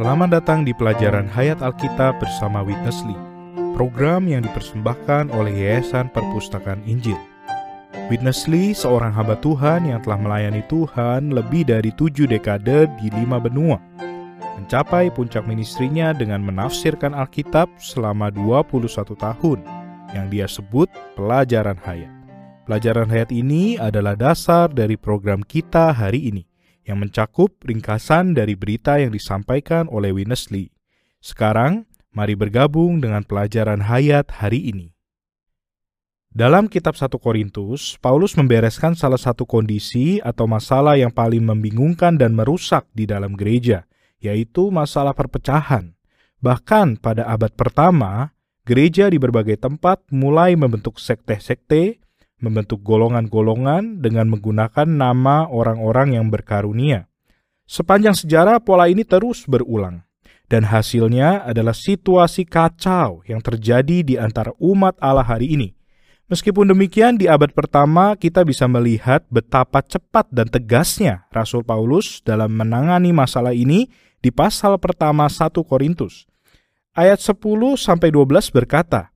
Selamat datang di pelajaran Hayat Alkitab bersama Witnessly, program yang dipersembahkan oleh Yayasan Perpustakaan Injil. Witnessly seorang hamba Tuhan yang telah melayani Tuhan lebih dari tujuh dekade di lima benua. Mencapai puncak ministrinya dengan menafsirkan Alkitab selama 21 tahun, yang dia sebut pelajaran hayat. Pelajaran hayat ini adalah dasar dari program kita hari ini yang mencakup ringkasan dari berita yang disampaikan oleh Winnesley. Sekarang, mari bergabung dengan pelajaran hayat hari ini. Dalam kitab 1 Korintus, Paulus membereskan salah satu kondisi atau masalah yang paling membingungkan dan merusak di dalam gereja, yaitu masalah perpecahan. Bahkan pada abad pertama, gereja di berbagai tempat mulai membentuk sekte-sekte membentuk golongan-golongan dengan menggunakan nama orang-orang yang berkarunia. Sepanjang sejarah, pola ini terus berulang, dan hasilnya adalah situasi kacau yang terjadi di antara umat Allah hari ini. Meskipun demikian, di abad pertama kita bisa melihat betapa cepat dan tegasnya Rasul Paulus dalam menangani masalah ini di pasal pertama 1 Korintus. Ayat 10 sampai 12 berkata,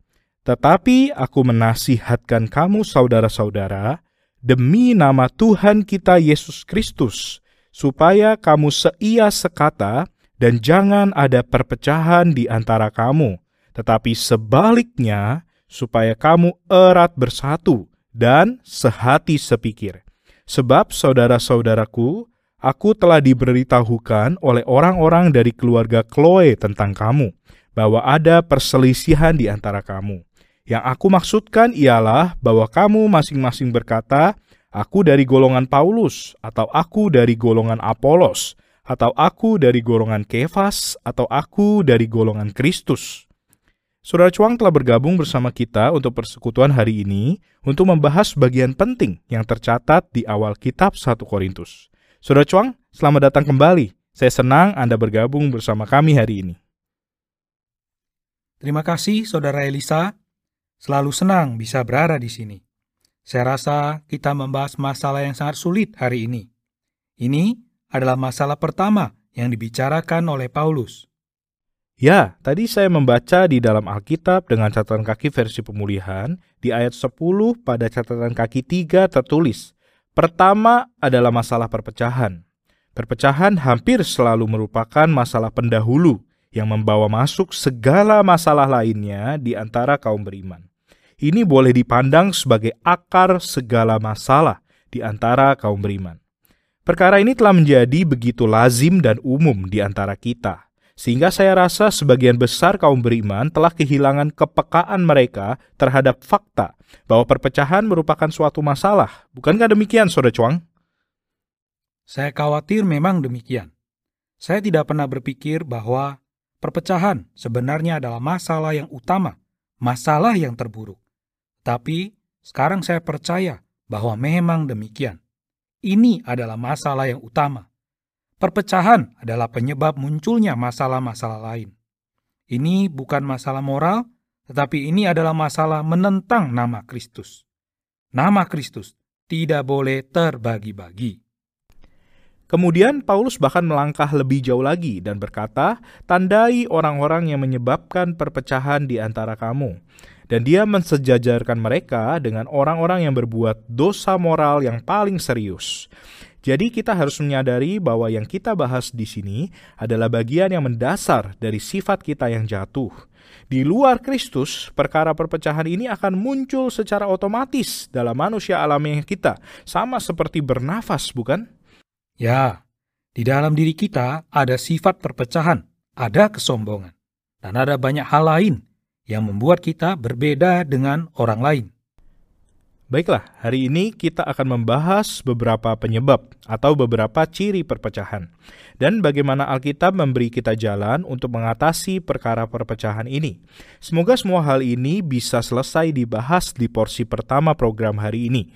tetapi aku menasihatkan kamu saudara-saudara demi nama Tuhan kita Yesus Kristus supaya kamu seia sekata dan jangan ada perpecahan di antara kamu, tetapi sebaliknya supaya kamu erat bersatu dan sehati sepikir. Sebab saudara-saudaraku, aku telah diberitahukan oleh orang-orang dari keluarga Chloe tentang kamu, bahwa ada perselisihan di antara kamu. Yang aku maksudkan ialah bahwa kamu masing-masing berkata, "Aku dari golongan Paulus," atau "Aku dari golongan Apolos," atau "Aku dari golongan Kefas," atau "Aku dari golongan Kristus." Saudara Cuang telah bergabung bersama kita untuk persekutuan hari ini untuk membahas bagian penting yang tercatat di awal kitab 1 Korintus. Saudara Cuang, selamat datang kembali. Saya senang Anda bergabung bersama kami hari ini. Terima kasih Saudara Elisa Selalu senang bisa berada di sini. Saya rasa kita membahas masalah yang sangat sulit hari ini. Ini adalah masalah pertama yang dibicarakan oleh Paulus. Ya, tadi saya membaca di dalam Alkitab dengan catatan kaki versi pemulihan, di ayat 10 pada catatan kaki 3 tertulis, Pertama adalah masalah perpecahan. Perpecahan hampir selalu merupakan masalah pendahulu yang membawa masuk segala masalah lainnya di antara kaum beriman. Ini boleh dipandang sebagai akar segala masalah di antara kaum beriman. Perkara ini telah menjadi begitu lazim dan umum di antara kita, sehingga saya rasa sebagian besar kaum beriman telah kehilangan kepekaan mereka terhadap fakta bahwa perpecahan merupakan suatu masalah. Bukankah demikian, Saudara Chuang? Saya khawatir memang demikian. Saya tidak pernah berpikir bahwa perpecahan sebenarnya adalah masalah yang utama, masalah yang terburuk. Tapi sekarang saya percaya bahwa memang demikian. Ini adalah masalah yang utama. Perpecahan adalah penyebab munculnya masalah-masalah lain. Ini bukan masalah moral, tetapi ini adalah masalah menentang nama Kristus. Nama Kristus tidak boleh terbagi-bagi. Kemudian Paulus bahkan melangkah lebih jauh lagi dan berkata, "Tandai orang-orang yang menyebabkan perpecahan di antara kamu." Dan dia mensejajarkan mereka dengan orang-orang yang berbuat dosa moral yang paling serius. Jadi kita harus menyadari bahwa yang kita bahas di sini adalah bagian yang mendasar dari sifat kita yang jatuh. Di luar Kristus, perkara perpecahan ini akan muncul secara otomatis dalam manusia alami kita, sama seperti bernafas, bukan? Ya, di dalam diri kita ada sifat perpecahan, ada kesombongan, dan ada banyak hal lain yang membuat kita berbeda dengan orang lain. Baiklah, hari ini kita akan membahas beberapa penyebab atau beberapa ciri perpecahan dan bagaimana Alkitab memberi kita jalan untuk mengatasi perkara perpecahan ini. Semoga semua hal ini bisa selesai dibahas di porsi pertama program hari ini.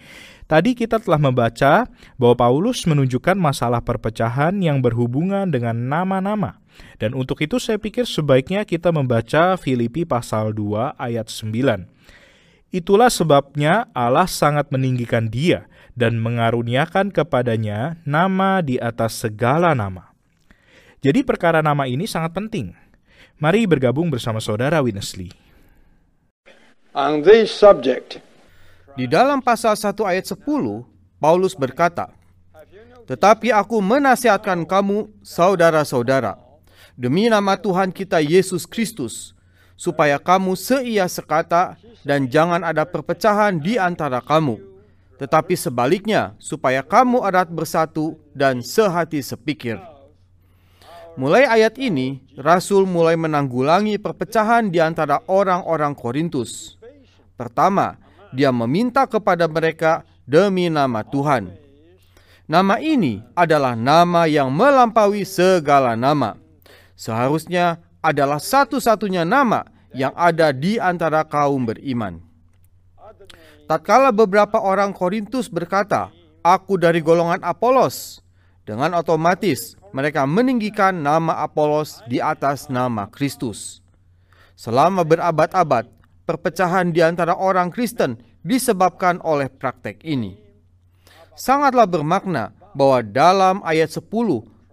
Tadi kita telah membaca bahwa Paulus menunjukkan masalah perpecahan yang berhubungan dengan nama-nama. Dan untuk itu saya pikir sebaiknya kita membaca Filipi pasal 2 ayat 9. Itulah sebabnya Allah sangat meninggikan dia dan mengaruniakan kepadanya nama di atas segala nama. Jadi perkara nama ini sangat penting. Mari bergabung bersama saudara Winnesley. On this subject, Di dalam pasal 1 ayat 10, Paulus berkata, Tetapi aku menasihatkan kamu, saudara-saudara, demi nama Tuhan kita Yesus Kristus, supaya kamu seia sekata dan jangan ada perpecahan di antara kamu. Tetapi sebaliknya, supaya kamu erat bersatu dan sehati sepikir. Mulai ayat ini, Rasul mulai menanggulangi perpecahan di antara orang-orang Korintus. Pertama, dia meminta kepada mereka demi nama Tuhan. Nama ini adalah nama yang melampaui segala nama. Seharusnya adalah satu-satunya nama yang ada di antara kaum beriman. Tatkala beberapa orang Korintus berkata, "Aku dari golongan Apolos," dengan otomatis mereka meninggikan nama Apolos di atas nama Kristus. Selama berabad-abad, perpecahan di antara orang Kristen disebabkan oleh praktek ini. Sangatlah bermakna bahwa dalam ayat 10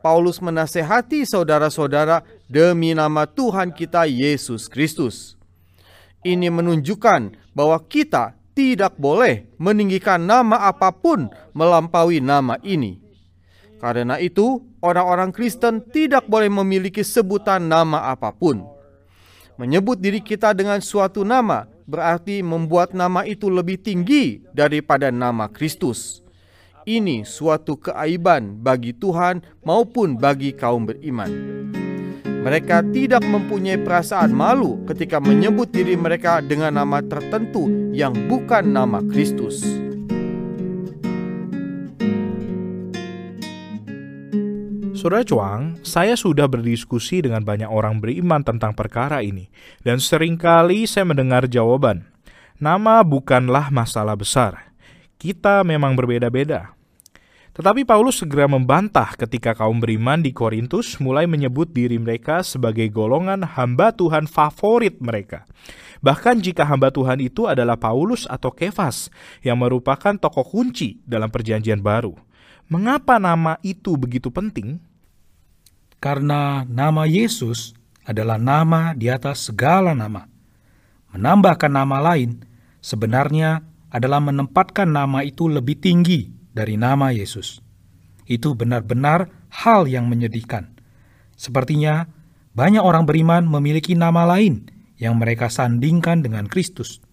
Paulus menasehati saudara-saudara demi nama Tuhan kita Yesus Kristus. Ini menunjukkan bahwa kita tidak boleh meninggikan nama apa pun melampaui nama ini. Karena itu, orang-orang Kristen tidak boleh memiliki sebutan nama apa pun. Menyebut diri kita dengan suatu nama berarti membuat nama itu lebih tinggi daripada nama Kristus. Ini suatu keaiban bagi Tuhan maupun bagi kaum beriman. Mereka tidak mempunyai perasaan malu ketika menyebut diri mereka dengan nama tertentu yang bukan nama Kristus. Saudara Cuang, saya sudah berdiskusi dengan banyak orang beriman tentang perkara ini, dan sering kali saya mendengar jawaban, nama bukanlah masalah besar. Kita memang berbeda-beda. Tetapi Paulus segera membantah ketika kaum beriman di Korintus mulai menyebut diri mereka sebagai golongan hamba Tuhan favorit mereka. Bahkan jika hamba Tuhan itu adalah Paulus atau Kefas yang merupakan tokoh kunci dalam perjanjian baru. Mengapa nama itu begitu penting? Karena nama Yesus adalah nama di atas segala nama. Menambahkan nama lain sebenarnya adalah menempatkan nama itu lebih tinggi dari nama Yesus. Itu benar-benar hal yang menyedihkan. Sepertinya banyak orang beriman memiliki nama lain yang mereka sandingkan dengan Kristus.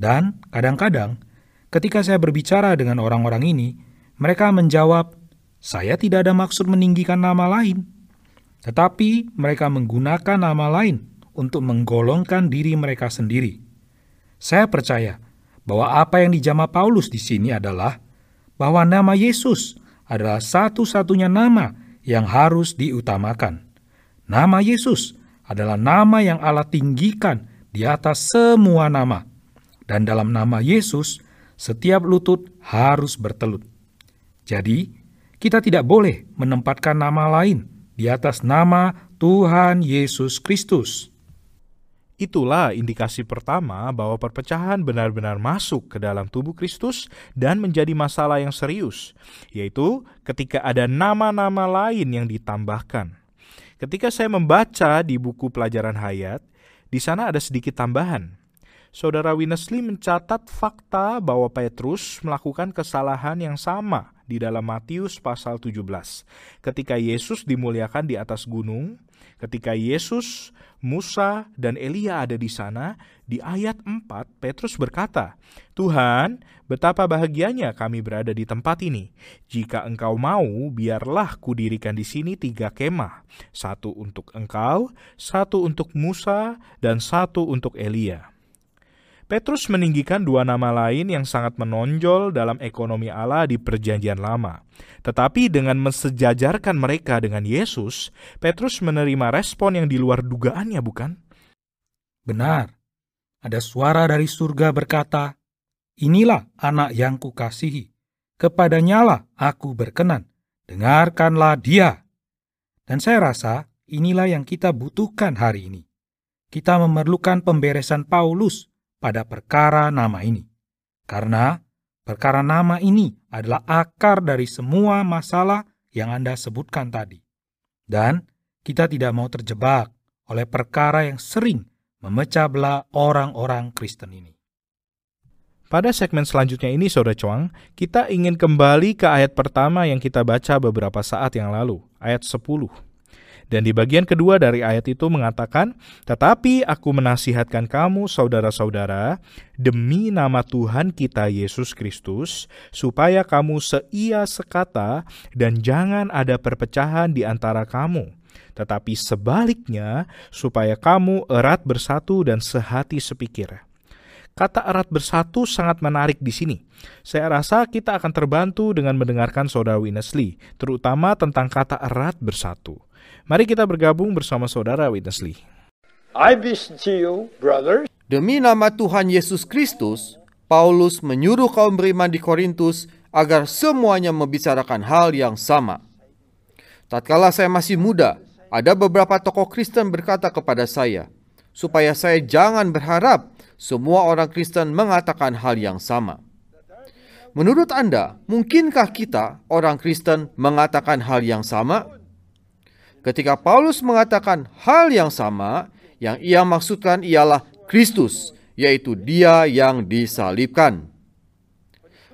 Dan kadang-kadang ketika saya berbicara dengan orang-orang ini, mereka menjawab, "Saya tidak ada maksud meninggikan nama lain." Tetapi mereka menggunakan nama lain untuk menggolongkan diri mereka sendiri. Saya percaya bahwa apa yang dijama Paulus di sini adalah bahwa nama Yesus adalah satu-satunya nama yang harus diutamakan. Nama Yesus adalah nama yang Allah tinggikan di atas semua nama. Dan dalam nama Yesus, setiap lutut harus bertelut. Jadi, kita tidak boleh menempatkan nama lain di atas nama Tuhan Yesus Kristus. Itulah indikasi pertama bahwa perpecahan benar-benar masuk ke dalam tubuh Kristus dan menjadi masalah yang serius, yaitu ketika ada nama-nama lain yang ditambahkan. Ketika saya membaca di buku pelajaran hayat, di sana ada sedikit tambahan. Saudara Winnesley mencatat fakta bahwa Petrus melakukan kesalahan yang sama di dalam Matius pasal 17. Ketika Yesus dimuliakan di atas gunung, ketika Yesus, Musa, dan Elia ada di sana, di ayat 4 Petrus berkata, Tuhan, betapa bahagianya kami berada di tempat ini. Jika engkau mau, biarlah kudirikan di sini tiga kemah. Satu untuk engkau, satu untuk Musa, dan satu untuk Elia. Petrus meninggikan dua nama lain yang sangat menonjol dalam ekonomi Allah di Perjanjian Lama. Tetapi dengan mensejajarkan mereka dengan Yesus, Petrus menerima respon yang di luar dugaannya, bukan? Benar. Ada suara dari surga berkata, Inilah anak yang kukasihi. Kepadanyalah aku berkenan. Dengarkanlah dia. Dan saya rasa inilah yang kita butuhkan hari ini. Kita memerlukan pemberesan Paulus pada perkara nama ini. Karena perkara nama ini adalah akar dari semua masalah yang Anda sebutkan tadi. Dan kita tidak mau terjebak oleh perkara yang sering memecah belah orang-orang Kristen ini. Pada segmen selanjutnya ini, Saudara Cuang, kita ingin kembali ke ayat pertama yang kita baca beberapa saat yang lalu, ayat 10. Dan di bagian kedua dari ayat itu mengatakan, Tetapi aku menasihatkan kamu saudara-saudara, demi nama Tuhan kita Yesus Kristus, supaya kamu seia sekata dan jangan ada perpecahan di antara kamu. Tetapi sebaliknya, supaya kamu erat bersatu dan sehati sepikir. Kata erat bersatu sangat menarik di sini. Saya rasa kita akan terbantu dengan mendengarkan saudara Winnesley, terutama tentang kata erat bersatu. Mari kita bergabung bersama saudara Witness Lee. I beseech you, brothers, Demi nama Tuhan Yesus Kristus, Paulus menyuruh kaum beriman di Korintus agar semuanya membicarakan hal yang sama. Tatkala saya masih muda, ada beberapa tokoh Kristen berkata kepada saya, supaya saya jangan berharap semua orang Kristen mengatakan hal yang sama. Menurut Anda, mungkinkah kita, orang Kristen, mengatakan hal yang sama? Ketika Paulus mengatakan hal yang sama, yang ia maksudkan ialah Kristus, yaitu Dia yang disalibkan.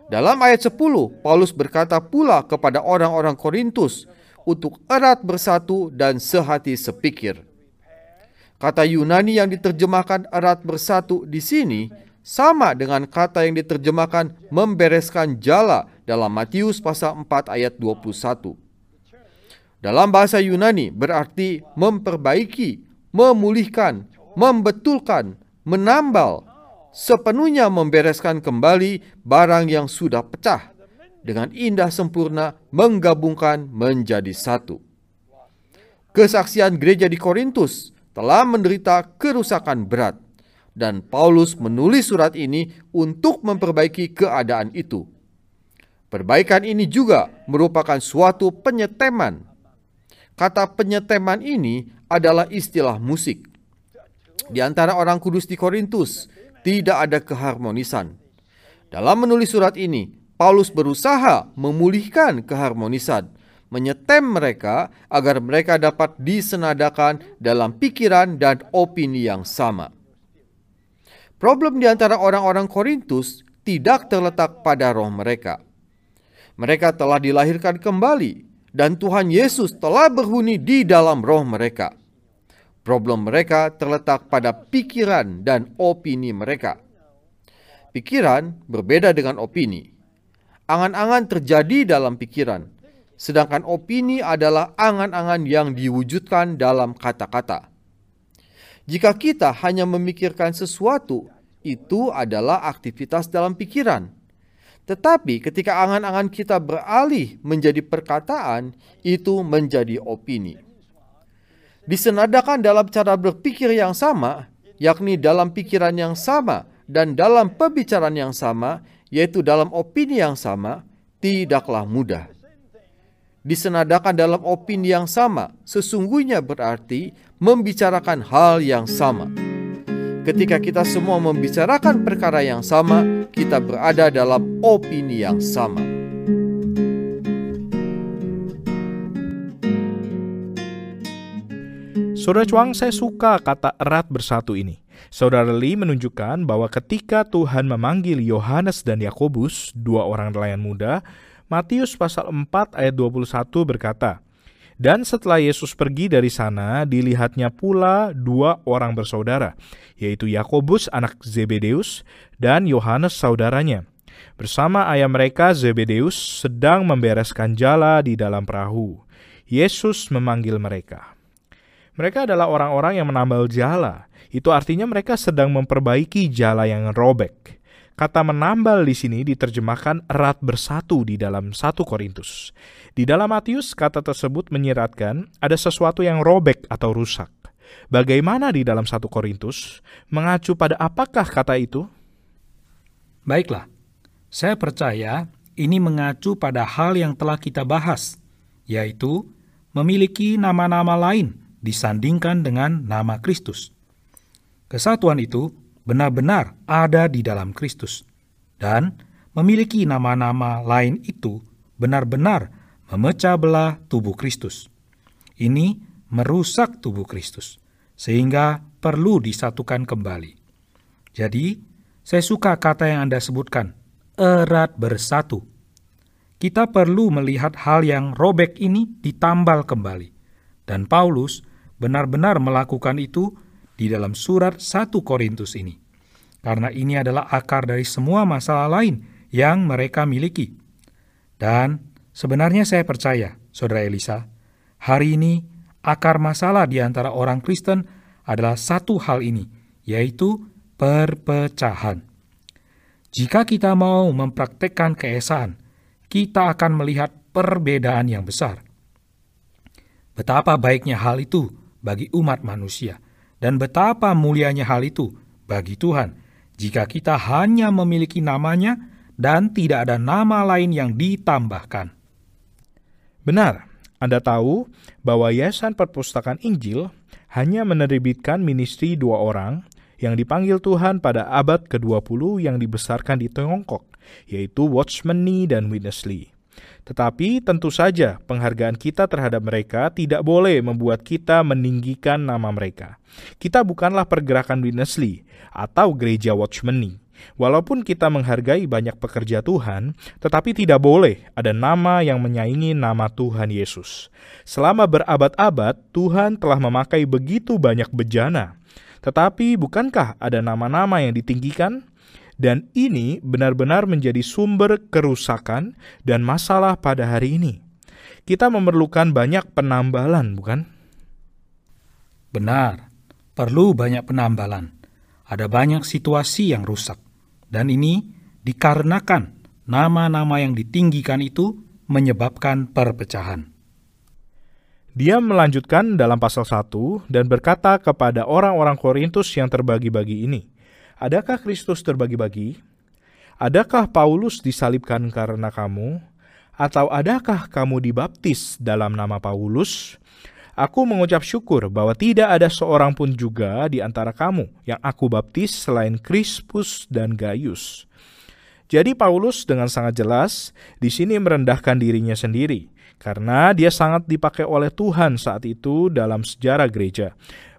Dalam ayat 10, Paulus berkata pula kepada orang-orang Korintus untuk erat bersatu dan sehati sepikir. Kata Yunani yang diterjemahkan erat bersatu di sini sama dengan kata yang diterjemahkan membereskan jala dalam Matius pasal 4 ayat 21. Dalam bahasa Yunani berarti memperbaiki, memulihkan, membetulkan, menambal, sepenuhnya membereskan kembali barang yang sudah pecah dengan indah sempurna menggabungkan menjadi satu. Kesaksian gereja di Korintus telah menderita kerusakan berat dan Paulus menulis surat ini untuk memperbaiki keadaan itu. Perbaikan ini juga merupakan suatu penyeteman. Kata penyeteman ini adalah istilah musik. Di antara orang kudus di Korintus tidak ada keharmonisan. Dalam menulis surat ini, Paulus berusaha memulihkan keharmonisan, menyetem mereka agar mereka dapat disenadakan dalam pikiran dan opini yang sama. Problem di antara orang-orang Korintus tidak terletak pada roh mereka. Mereka telah dilahirkan kembali dan Tuhan Yesus telah berhuni di dalam roh mereka. Problem mereka terletak pada pikiran dan opini mereka. Pikiran berbeda dengan opini. Angan-angan terjadi dalam pikiran, sedangkan opini adalah angan-angan yang diwujudkan dalam kata-kata. Jika kita hanya memikirkan sesuatu, itu adalah aktivitas dalam pikiran. Tetapi ketika angan-angan kita beralih menjadi perkataan, itu menjadi opini. Disenadakan dalam cara berpikir yang sama, yakni dalam pikiran yang sama dan dalam pembicaraan yang sama, yaitu dalam opini yang sama, tidaklah mudah disenadakan dalam opini yang sama, sesungguhnya berarti membicarakan hal yang sama. Ketika kita semua membicarakan perkara yang sama, kita berada dalam opini yang sama. Saudara Cuang, saya suka kata erat bersatu ini. Saudara Lee menunjukkan bahwa ketika Tuhan memanggil Yohanes dan Yakobus, dua orang nelayan muda, Matius pasal 4 ayat 21 berkata, Dan setelah Yesus pergi dari sana, dilihatnya pula dua orang bersaudara, yaitu Yakobus anak Zebedeus dan Yohanes saudaranya. Bersama ayah mereka Zebedeus sedang membereskan jala di dalam perahu. Yesus memanggil mereka. Mereka adalah orang-orang yang menambal jala. Itu artinya mereka sedang memperbaiki jala yang robek. Kata menambal di sini diterjemahkan erat bersatu di dalam satu Korintus. Di dalam Matius, kata tersebut menyiratkan ada sesuatu yang robek atau rusak. Bagaimana di dalam satu Korintus? Mengacu pada apakah kata itu? Baiklah, saya percaya ini mengacu pada hal yang telah kita bahas, yaitu memiliki nama-nama lain disandingkan dengan nama Kristus. Kesatuan itu benar-benar ada di dalam Kristus dan memiliki nama-nama lain itu benar-benar memecah belah tubuh Kristus. Ini merusak tubuh Kristus, sehingga perlu disatukan kembali. Jadi, saya suka kata yang Anda sebutkan, erat bersatu. Kita perlu melihat hal yang robek ini ditambal kembali. Dan Paulus benar-benar melakukan itu di dalam surat 1 Korintus ini. Karena ini adalah akar dari semua masalah lain yang mereka miliki. Dan sebenarnya saya percaya, Saudara Elisa, hari ini akar masalah di antara orang Kristen adalah satu hal ini, yaitu perpecahan. Jika kita mau mempraktekkan keesaan, kita akan melihat perbedaan yang besar. Betapa baiknya hal itu bagi umat manusia, dan betapa mulianya hal itu bagi Tuhan jika kita hanya memiliki namanya dan tidak ada nama lain yang ditambahkan. Benar, Anda tahu bahwa Yayasan Perpustakaan Injil hanya menerbitkan ministry dua orang yang dipanggil Tuhan pada abad ke-20 yang dibesarkan di Tiongkok, yaitu Watchman Nee dan Witness Lee. Tetapi tentu saja penghargaan kita terhadap mereka tidak boleh membuat kita meninggikan nama mereka. Kita bukanlah pergerakan Witness Lee atau gereja Watchman Nee. Walaupun kita menghargai banyak pekerja Tuhan, tetapi tidak boleh ada nama yang menyaingi nama Tuhan Yesus. Selama berabad-abad, Tuhan telah memakai begitu banyak bejana. Tetapi bukankah ada nama-nama yang ditinggikan? Dan ini benar-benar menjadi sumber kerusakan dan masalah pada hari ini. Kita memerlukan banyak penambalan, bukan? Benar, perlu banyak penambalan. Ada banyak situasi yang rusak. Dan ini dikarenakan nama-nama yang ditinggikan itu menyebabkan perpecahan. Dia melanjutkan dalam pasal 1 dan berkata kepada orang-orang Korintus yang terbagi-bagi ini, Adakah Kristus terbagi-bagi? Adakah Paulus disalibkan karena kamu? Atau adakah kamu dibaptis dalam nama Paulus? Aku mengucap syukur bahwa tidak ada seorang pun juga di antara kamu yang aku baptis selain Crispus dan Gaius. Jadi Paulus dengan sangat jelas di sini merendahkan dirinya sendiri karena dia sangat dipakai oleh Tuhan saat itu dalam sejarah gereja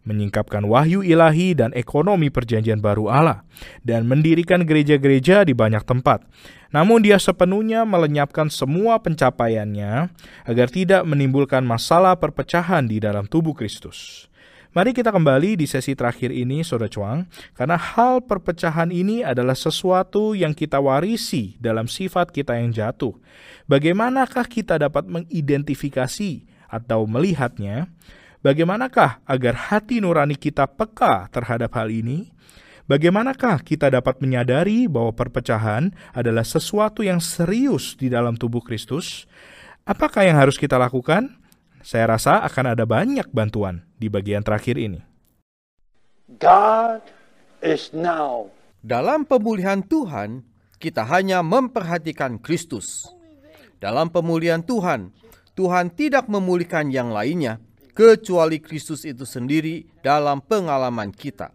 menyingkapkan wahyu ilahi dan ekonomi perjanjian baru Allah, dan mendirikan gereja-gereja di banyak tempat. Namun dia sepenuhnya melenyapkan semua pencapaiannya agar tidak menimbulkan masalah perpecahan di dalam tubuh Kristus. Mari kita kembali di sesi terakhir ini, Saudara Chuang, karena hal perpecahan ini adalah sesuatu yang kita warisi dalam sifat kita yang jatuh. Bagaimanakah kita dapat mengidentifikasi atau melihatnya? Bagaimanakah agar hati nurani kita peka terhadap hal ini? Bagaimanakah kita dapat menyadari bahwa perpecahan adalah sesuatu yang serius di dalam tubuh Kristus? Apakah yang harus kita lakukan? Saya rasa akan ada banyak bantuan di bagian terakhir ini. God is now Dalam pemulihan Tuhan, kita hanya memperhatikan Kristus. Dalam pemulihan Tuhan, Tuhan tidak memulihkan yang lainnya, kecuali Kristus itu sendiri dalam pengalaman kita.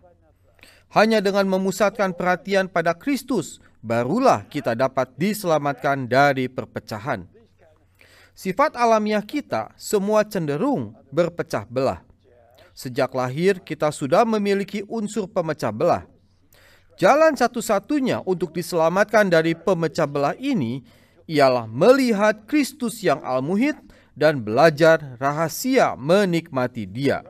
Hanya dengan memusatkan perhatian pada Kristus, barulah kita dapat diselamatkan dari perpecahan. Sifat alamiah kita semua cenderung berpecah belah. Sejak lahir kita sudah memiliki unsur pemecah belah. Jalan satu-satunya untuk diselamatkan dari pemecah belah ini ialah melihat Kristus yang al-muhid dan belajar rahasia menikmati Dia.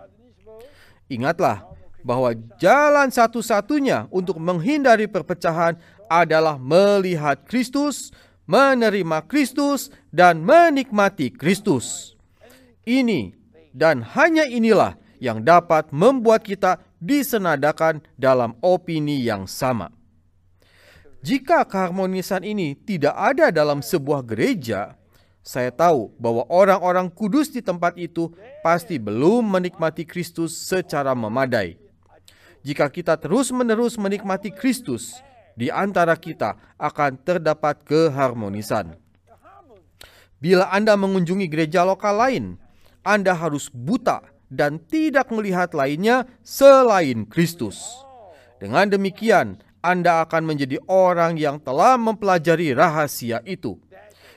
Ingatlah bahwa jalan satu-satunya untuk menghindari perpecahan adalah melihat Kristus, menerima Kristus, dan menikmati Kristus. Ini dan hanya inilah yang dapat membuat kita disenadakan dalam opini yang sama. Jika keharmonisan ini tidak ada dalam sebuah gereja, saya tahu bahwa orang-orang kudus di tempat itu pasti belum menikmati Kristus secara memadai. Jika kita terus-menerus menikmati Kristus, di antara kita akan terdapat keharmonisan. Bila Anda mengunjungi gereja lokal lain, Anda harus buta dan tidak melihat lainnya selain Kristus. Dengan demikian, Anda akan menjadi orang yang telah mempelajari rahasia itu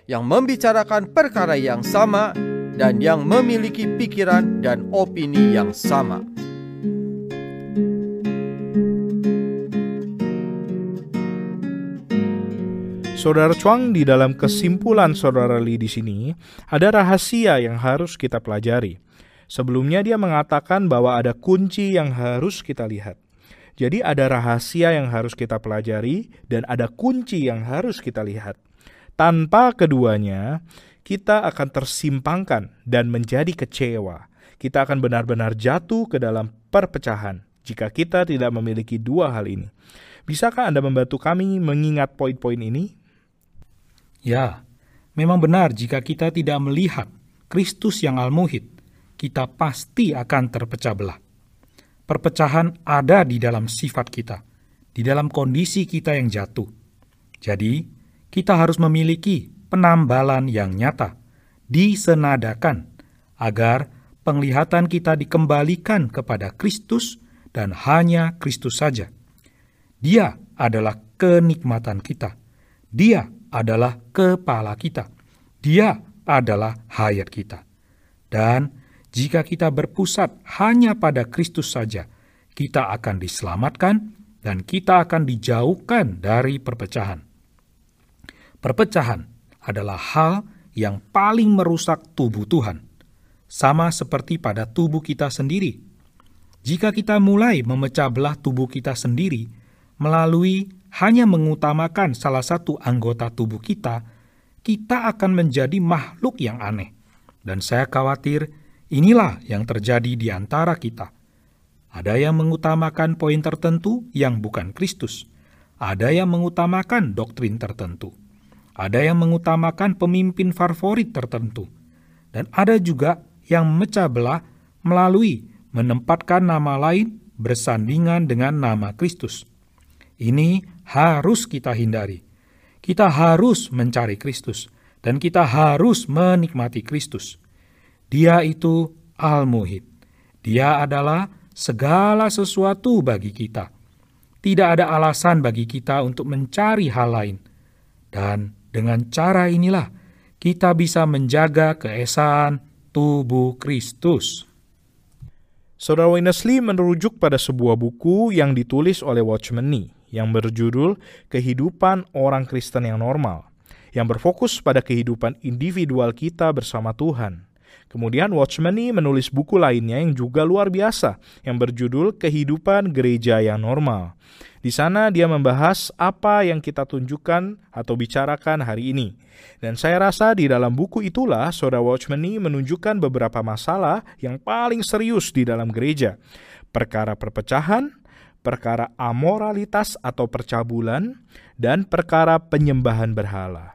yang membicarakan perkara yang sama dan yang memiliki pikiran dan opini yang sama. Saudara Chuang, di dalam kesimpulan Saudara Li di sini, ada rahasia yang harus kita pelajari. Sebelumnya dia mengatakan bahwa ada kunci yang harus kita lihat. Jadi ada rahasia yang harus kita pelajari dan ada kunci yang harus kita lihat. Tanpa keduanya, kita akan tersimpangkan dan menjadi kecewa. Kita akan benar-benar jatuh ke dalam perpecahan jika kita tidak memiliki dua hal ini. Bisakah Anda membantu kami mengingat poin-poin ini? Ya, memang benar jika kita tidak melihat Kristus yang al-muhid, kita pasti akan terpecah belah. Perpecahan ada di dalam sifat kita, di dalam kondisi kita yang jatuh. Jadi, kita harus memiliki penambalan yang nyata, disenadakan, agar penglihatan kita dikembalikan kepada Kristus dan hanya Kristus saja. Dia adalah kenikmatan kita. Dia adalah kepala kita. Dia adalah hayat kita. Dan jika kita berpusat hanya pada Kristus saja, kita akan diselamatkan dan kita akan dijauhkan dari perpecahan. Perpecahan adalah hal yang paling merusak tubuh Tuhan, sama seperti pada tubuh kita sendiri. Jika kita mulai memecah belah tubuh kita sendiri melalui hanya mengutamakan salah satu anggota tubuh kita, kita akan menjadi makhluk yang aneh. Dan saya khawatir inilah yang terjadi di antara kita. Ada yang mengutamakan poin tertentu yang bukan Kristus. Ada yang mengutamakan doktrin tertentu. Ada yang mengutamakan pemimpin favorit tertentu. Dan ada juga yang memecah belah melalui menempatkan nama lain bersandingan dengan nama Kristus. Ini harus kita hindari. Kita harus mencari Kristus dan kita harus menikmati Kristus. Dia itu Al-Muhid. Dia adalah segala sesuatu bagi kita. Tidak ada alasan bagi kita untuk mencari hal lain. Dan dengan cara inilah kita bisa menjaga keesaan tubuh Kristus. Saudara Winnesley merujuk pada sebuah buku yang ditulis oleh Watchman Nee yang berjudul Kehidupan Orang Kristen yang Normal, yang berfokus pada kehidupan individual kita bersama Tuhan. Kemudian Watchman Nee menulis buku lainnya yang juga luar biasa, yang berjudul Kehidupan Gereja yang Normal. Di sana dia membahas apa yang kita tunjukkan atau bicarakan hari ini. Dan saya rasa di dalam buku itulah Saudara Watchman Nee menunjukkan beberapa masalah yang paling serius di dalam gereja. Perkara perpecahan, perkara amoralitas atau percabulan, dan perkara penyembahan berhala.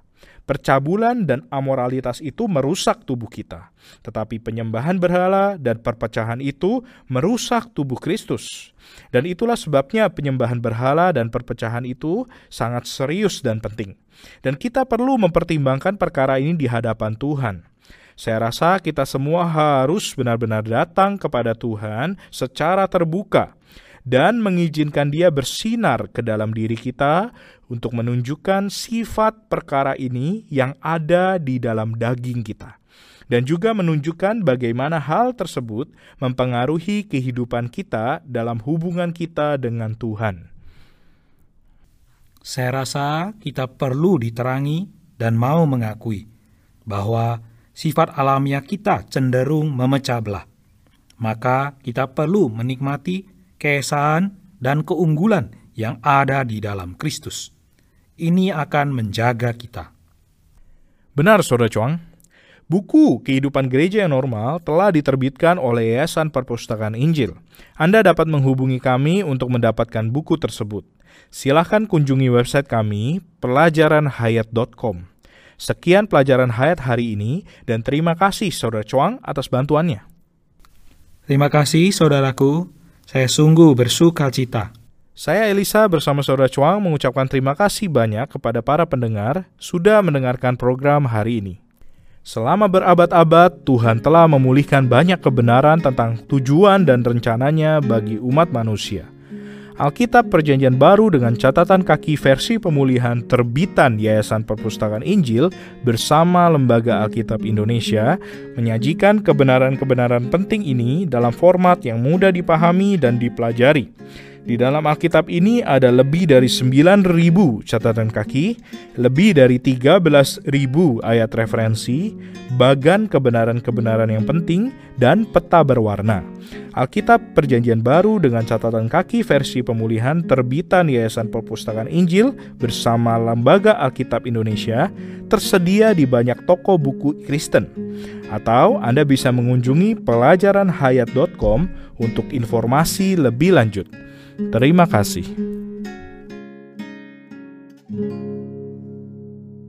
Percabulan dan amoralitas itu merusak tubuh kita, tetapi penyembahan berhala dan perpecahan itu merusak tubuh Kristus. Dan itulah sebabnya penyembahan berhala dan perpecahan itu sangat serius dan penting. Dan kita perlu mempertimbangkan perkara ini di hadapan Tuhan. Saya rasa kita semua harus benar-benar datang kepada Tuhan secara terbuka dan mengizinkan Dia bersinar ke dalam diri kita untuk menunjukkan sifat perkara ini yang ada di dalam daging kita, dan juga menunjukkan bagaimana hal tersebut mempengaruhi kehidupan kita dalam hubungan kita dengan Tuhan. Saya rasa kita perlu diterangi dan mau mengakui bahwa sifat alamiah kita cenderung memecah belah. Maka kita perlu menikmati keesaan, dan keunggulan yang ada di dalam Kristus. Ini akan menjaga kita. Benar, Saudara Chuang. Buku Kehidupan Gereja yang Normal telah diterbitkan oleh Yayasan Perpustakaan Injil. Anda dapat menghubungi kami untuk mendapatkan buku tersebut. Silahkan kunjungi website kami, pelajaranhayat.com. Sekian pelajaran hayat hari ini, dan terima kasih Saudara Chuang atas bantuannya. Terima kasih, saudaraku. Saya sungguh bersuka cita. Saya Elisa bersama Saudara Chuang mengucapkan terima kasih banyak kepada para pendengar sudah mendengarkan program hari ini. Selama berabad-abad, Tuhan telah memulihkan banyak kebenaran tentang tujuan dan rencananya bagi umat manusia. Alkitab Perjanjian Baru dengan catatan kaki versi pemulihan terbitan Yayasan Perpustakaan Injil bersama Lembaga Alkitab Indonesia menyajikan kebenaran-kebenaran penting ini dalam format yang mudah dipahami dan dipelajari. Di dalam Alkitab ini ada lebih dari 9.000 catatan kaki, lebih dari 13.000 ayat referensi, bagan kebenaran-kebenaran yang penting, dan peta berwarna. Alkitab Perjanjian Baru dengan catatan kaki versi pemulihan terbitan Yayasan Perpustakaan Injil bersama Lembaga Alkitab Indonesia tersedia di banyak toko buku Kristen. Atau Anda bisa mengunjungi pelajaranhayat.com untuk informasi lebih lanjut. Terima kasih.